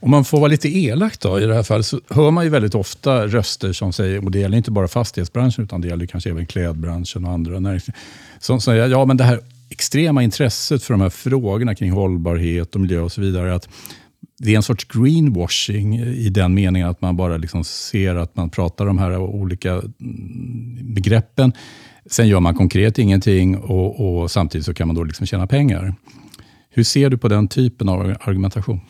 Om man får vara lite elak då, i det här fallet, så hör man ju väldigt ofta röster som säger, och det gäller inte bara fastighetsbranschen, utan det gäller kanske även klädbranschen och andra näringsliv, som säger ja men det här extrema intresset för de här frågorna kring hållbarhet och miljö och så vidare, att det är en sorts greenwashing i den meningen att man bara liksom ser att man pratar de här olika mm, begreppen. Sen gör man konkret ingenting och, och samtidigt så kan man då liksom tjäna pengar. Hur ser du på den typen av argumentation?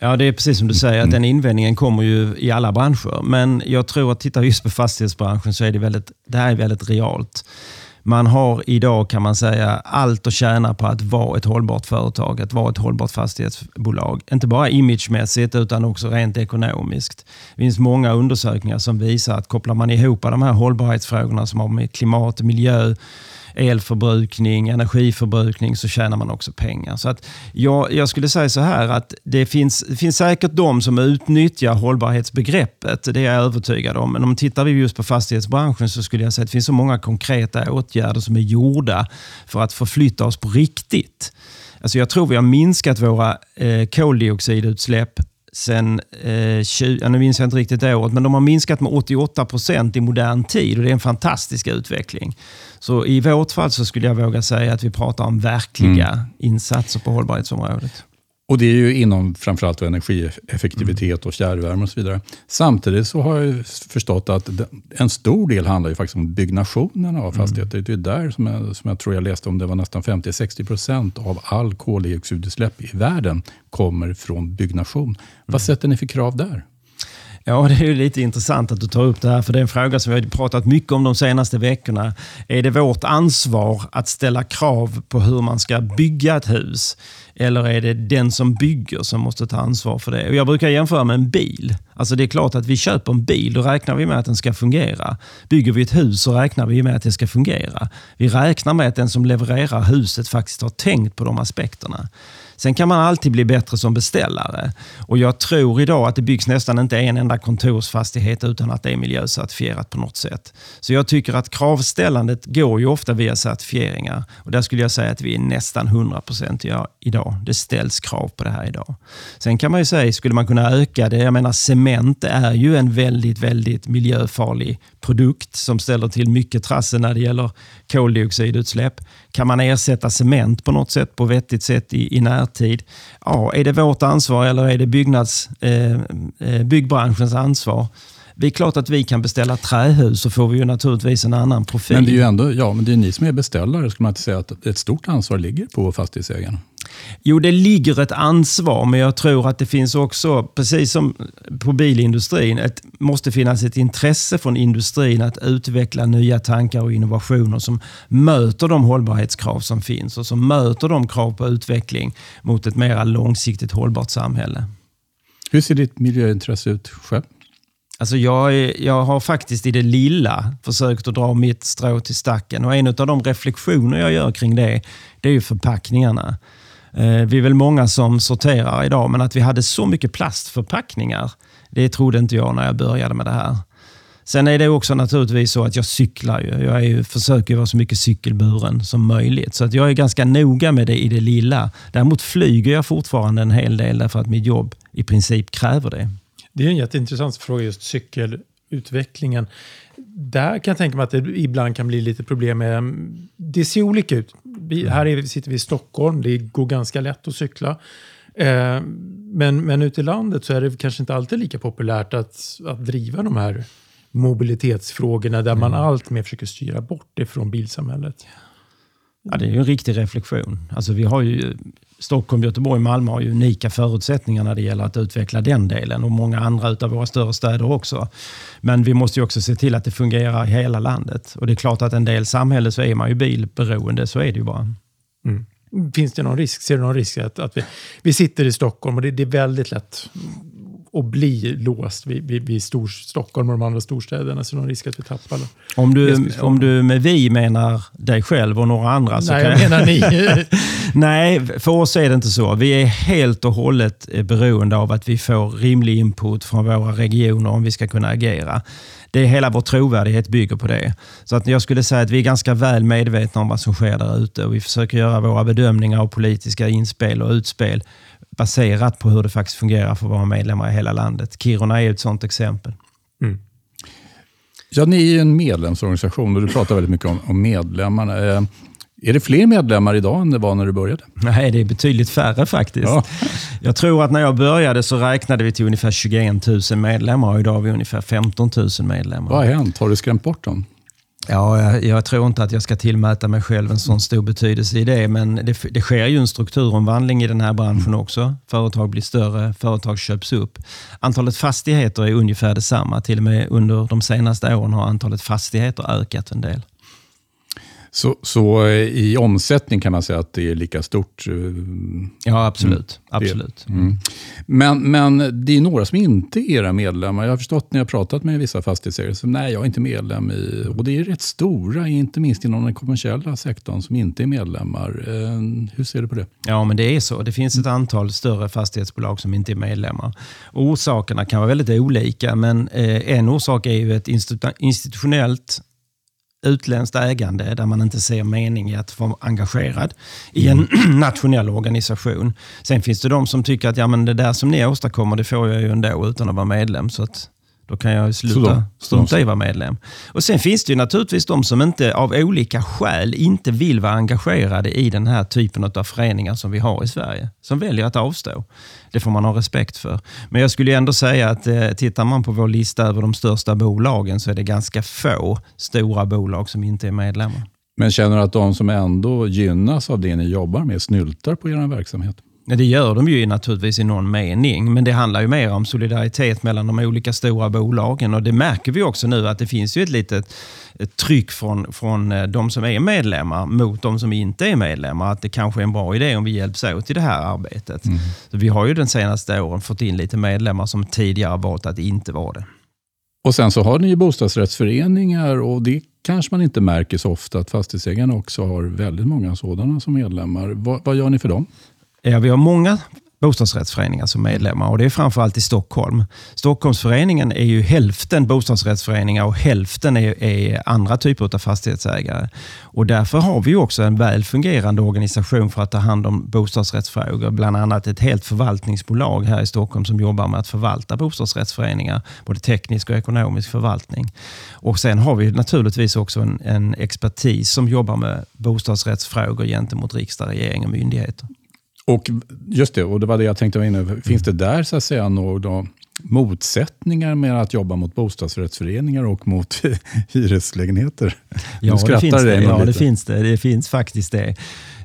Ja, det är precis som du säger, att den invändningen kommer ju i alla branscher. Men jag tror att tittar just på fastighetsbranschen så är det väldigt, det här är väldigt realt. Man har idag kan man säga allt att tjäna på att vara ett hållbart företag, att vara ett hållbart fastighetsbolag. Inte bara imagemässigt utan också rent ekonomiskt. Det finns många undersökningar som visar att kopplar man ihop de här hållbarhetsfrågorna som har med klimat, miljö, elförbrukning, energiförbrukning så tjänar man också pengar. Så att jag, jag skulle säga så här att det finns, det finns säkert de som utnyttjar hållbarhetsbegreppet. Det är jag övertygad om. Men om tittar vi just på fastighetsbranschen så skulle jag säga att det finns så många konkreta åtgärder som är gjorda för att förflytta oss på riktigt. Alltså jag tror vi har minskat våra eh, koldioxidutsläpp sen, eh, 20, nu minns jag inte riktigt året, men de har minskat med 88 procent i modern tid och det är en fantastisk utveckling. Så i vårt fall så skulle jag våga säga att vi pratar om verkliga mm. insatser på hållbarhetsområdet. Och det är ju inom framförallt energieffektivitet och fjärrvärme och så vidare. Samtidigt så har jag förstått att en stor del handlar ju faktiskt om byggnationen av fastigheter. Mm. Det är där som jag, som jag tror jag läste om det var nästan 50-60 procent av all koldioxidutsläpp i världen kommer från byggnation. Mm. Vad sätter ni för krav där? Ja, det är lite intressant att du tar upp det här, för det är en fråga som vi har pratat mycket om de senaste veckorna. Är det vårt ansvar att ställa krav på hur man ska bygga ett hus? Eller är det den som bygger som måste ta ansvar för det? Och jag brukar jämföra med en bil. Alltså det är klart att vi köper en bil, då räknar vi med att den ska fungera. Bygger vi ett hus så räknar vi med att det ska fungera. Vi räknar med att den som levererar huset faktiskt har tänkt på de aspekterna. Sen kan man alltid bli bättre som beställare. Och Jag tror idag att det byggs nästan inte en enda kontorsfastighet utan att det är miljöcertifierat på något sätt. Så jag tycker att kravställandet går ju ofta via certifieringar. Och Där skulle jag säga att vi är nästan 100% idag. Det ställs krav på det här idag. Sen kan man ju säga, skulle man kunna öka det? Jag menar cement är ju en väldigt, väldigt miljöfarlig produkt som ställer till mycket trassel när det gäller koldioxidutsläpp. Kan man ersätta cement på något sätt, på vettigt sätt i, i närtid? Ja, är det vårt ansvar eller är det byggnads, eh, eh byggbranschens ansvar? Det är klart att vi kan beställa trähus så får vi ju naturligtvis en annan profil. Men det är ju ändå, ja, men det är ni som är beställare. Skulle man inte säga att ett stort ansvar ligger på fastighetsägarna? Jo, det ligger ett ansvar, men jag tror att det finns också, precis som på bilindustrin, ett, måste finnas ett intresse från industrin att utveckla nya tankar och innovationer som möter de hållbarhetskrav som finns och som möter de krav på utveckling mot ett mer långsiktigt hållbart samhälle. Hur ser ditt miljöintresse ut själv? Alltså jag, är, jag har faktiskt i det lilla försökt att dra mitt strå till stacken och en av de reflektioner jag gör kring det, det är ju förpackningarna. Eh, vi är väl många som sorterar idag, men att vi hade så mycket plastförpackningar, det trodde inte jag när jag började med det här. Sen är det också naturligtvis så att jag cyklar. Ju. Jag är ju, försöker vara så mycket cykelburen som möjligt. Så att jag är ganska noga med det i det lilla. Däremot flyger jag fortfarande en hel del därför att mitt jobb i princip kräver det. Det är en jätteintressant fråga, just cykelutvecklingen. Där kan jag tänka mig att det ibland kan bli lite problem med... Det ser olika ut. Vi, här är, sitter vi i Stockholm, det går ganska lätt att cykla. Eh, men, men ute i landet så är det kanske inte alltid lika populärt att, att driva de här mobilitetsfrågorna där man mm. allt mer försöker styra bort ifrån bilsamhället. Ja, det är ju en riktig reflektion. Alltså, vi har ju, Stockholm, Göteborg, Malmö har ju unika förutsättningar när det gäller att utveckla den delen och många andra av våra större städer också. Men vi måste ju också se till att det fungerar i hela landet. Och det är klart att en del samhälle så är man ju bilberoende, så är det ju bara. Mm. Finns det någon risk? Ser du någon risk att, att vi, vi sitter i Stockholm och det, det är väldigt lätt att bli låst vid, vid, vid stor, Stockholm och de andra storstäderna. Så någon risk att vi tappar Om du, om du med vi menar dig själv och några andra? Så Nej, jag menar ni. *laughs* Nej, för oss är det inte så. Vi är helt och hållet eh, beroende av att vi får rimlig input från våra regioner om vi ska kunna agera. Det är hela vår trovärdighet bygger på det. Så att jag skulle säga att vi är ganska väl medvetna om vad som sker där ute och vi försöker göra våra bedömningar av politiska inspel och utspel baserat på hur det faktiskt fungerar för våra medlemmar i hela landet. Kiruna är ett sådant exempel. Mm. Ja, ni är en medlemsorganisation och du pratar väldigt mycket om, om medlemmarna. Eh, är det fler medlemmar idag än det var när du började? Nej, det är betydligt färre faktiskt. Ja. Jag tror att när jag började så räknade vi till ungefär 21 000 medlemmar och idag har vi ungefär 15 000 medlemmar. Vad har hänt? Har du skrämt bort dem? Ja, jag, jag, tror inte att jag ska tillmäta mig själv en sån stor betydelse i det, men det, det sker ju en strukturomvandling i den här branschen också. Företag blir större, företag köps upp. Antalet fastigheter är ungefär detsamma. Till och med under de senaste åren har antalet fastigheter ökat en del. Så, så eh, i omsättning kan man säga att det är lika stort? Eh, ja, absolut. Mm, absolut. Mm. Men, men det är några som inte är era medlemmar. Jag har förstått när jag har pratat med vissa fastighetsägare som nej, jag är inte medlem i... Och det är rätt stora, inte minst inom den kommersiella sektorn, som inte är medlemmar. Eh, hur ser du på det? Ja, men det är så. Det finns ett antal större fastighetsbolag som inte är medlemmar. Orsakerna kan vara väldigt olika, men en orsak är ju ett institutionellt utländskt ägande där man inte ser mening i att vara engagerad i en mm. *clears throat* nationell organisation. Sen finns det de som tycker att ja, men det där som ni åstadkommer, det får jag ju ändå utan att vara medlem. Så att då kan jag sluta strunta i vara medlem. Och Sen finns det ju naturligtvis de som inte av olika skäl inte vill vara engagerade i den här typen av föreningar som vi har i Sverige. Som väljer att avstå. Det får man ha respekt för. Men jag skulle ändå säga att eh, tittar man på vår lista över de största bolagen så är det ganska få stora bolag som inte är medlemmar. Men känner du att de som ändå gynnas av det ni jobbar med snyltar på er verksamhet? Det gör de ju naturligtvis i någon mening, men det handlar ju mer om solidaritet mellan de olika stora bolagen. Och Det märker vi också nu att det finns ju ett litet ett tryck från, från eh, de som är medlemmar mot de som inte är medlemmar. Att det kanske är en bra idé om vi hjälps åt i det här arbetet. Mm. Så vi har ju den senaste åren fått in lite medlemmar som tidigare valt att inte vara det. Och Sen så har ni ju bostadsrättsföreningar och det kanske man inte märker så ofta att fastighetsägarna också har väldigt många sådana som medlemmar. vad, vad gör ni för dem? Ja, vi har många bostadsrättsföreningar som medlemmar och det är framförallt i Stockholm. Stockholmsföreningen är ju hälften bostadsrättsföreningar och hälften är, är, andra typer av fastighetsägare. Och därför har vi också en väl fungerande organisation för att ta hand om bostadsrättsfrågor. Bland annat ett helt förvaltningsbolag här i Stockholm som jobbar med att förvalta bostadsrättsföreningar. Både teknisk och ekonomisk förvaltning. Och Sen har vi naturligtvis också en, en expertis som jobbar med bostadsrättsfrågor gentemot riksdag, regering och myndigheter. Och just det, och det var det jag tänkte vara inne på. Finns det där så att säga några motsättningar med att jobba mot bostadsrättsföreningar och mot *laughs* hyreslägenheter? Ja, det finns det. Ja, det finns det. Det finns faktiskt det.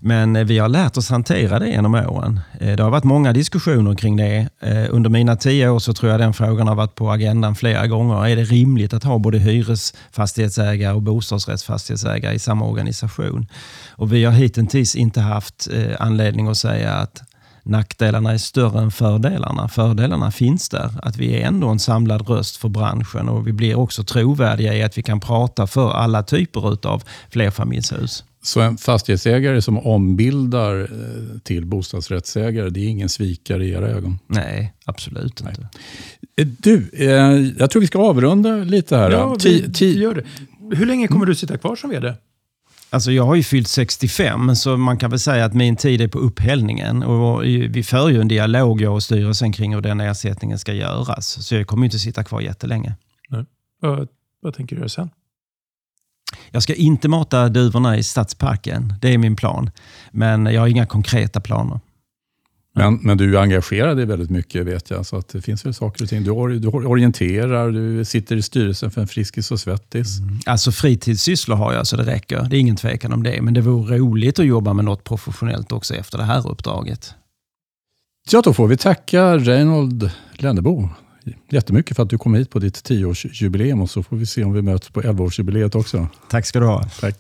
Men eh, vi har lärt oss hantera det genom åren. Eh, det har varit många diskussioner kring det. Eh, under mina tio år så tror jag den frågan har varit på agendan flera gånger. Är det rimligt att ha både hyresfastighetsägare och bostadsrättsfastighetsägare i samma organisation? Och vi har hittills inte haft anledning att säga att nackdelarna är större än fördelarna. Fördelarna finns där. Att vi är ändå en samlad röst för branschen och vi blir också trovärdiga i att vi kan prata för alla typer av flerfamiljshus. Så en fastighetsägare som ombildar eh, till bostadsrättsägare, det är ingen svikare i era ögon? Nej, absolut Nej. inte. Eh, du, eh, jag tror vi ska avrunda lite här. Ja, vi, vi gör det. Hur länge kommer du sitta kvar som vd? Alltså jag har ju fyllt 65, så man kan väl säga att min tid är på upphällningen. Och vi för ju en dialog, jag och styrelsen, kring hur den ersättningen ska göras. Så jag kommer inte sitta kvar jättelänge. Nej. Vad, vad tänker du göra sen? Jag ska inte mata duvorna i stadsparken. Det är min plan. Men jag har inga konkreta planer. Men, men du är engagerad i väldigt mycket vet jag, så att det finns väl saker och ting. Du, du orienterar, du sitter i styrelsen för en Friskis och Svettis. Mm. Alltså fritidssysslor har jag så det räcker. Det är ingen tvekan om det. Men det vore roligt att jobba med något professionellt också efter det här uppdraget. Ja, då får vi tacka Reinhold Lennebo jättemycket för att du kom hit på ditt tioårsjubileum och så får vi se om vi möts på 11-årsjubileet också. Tack ska du ha. Tack.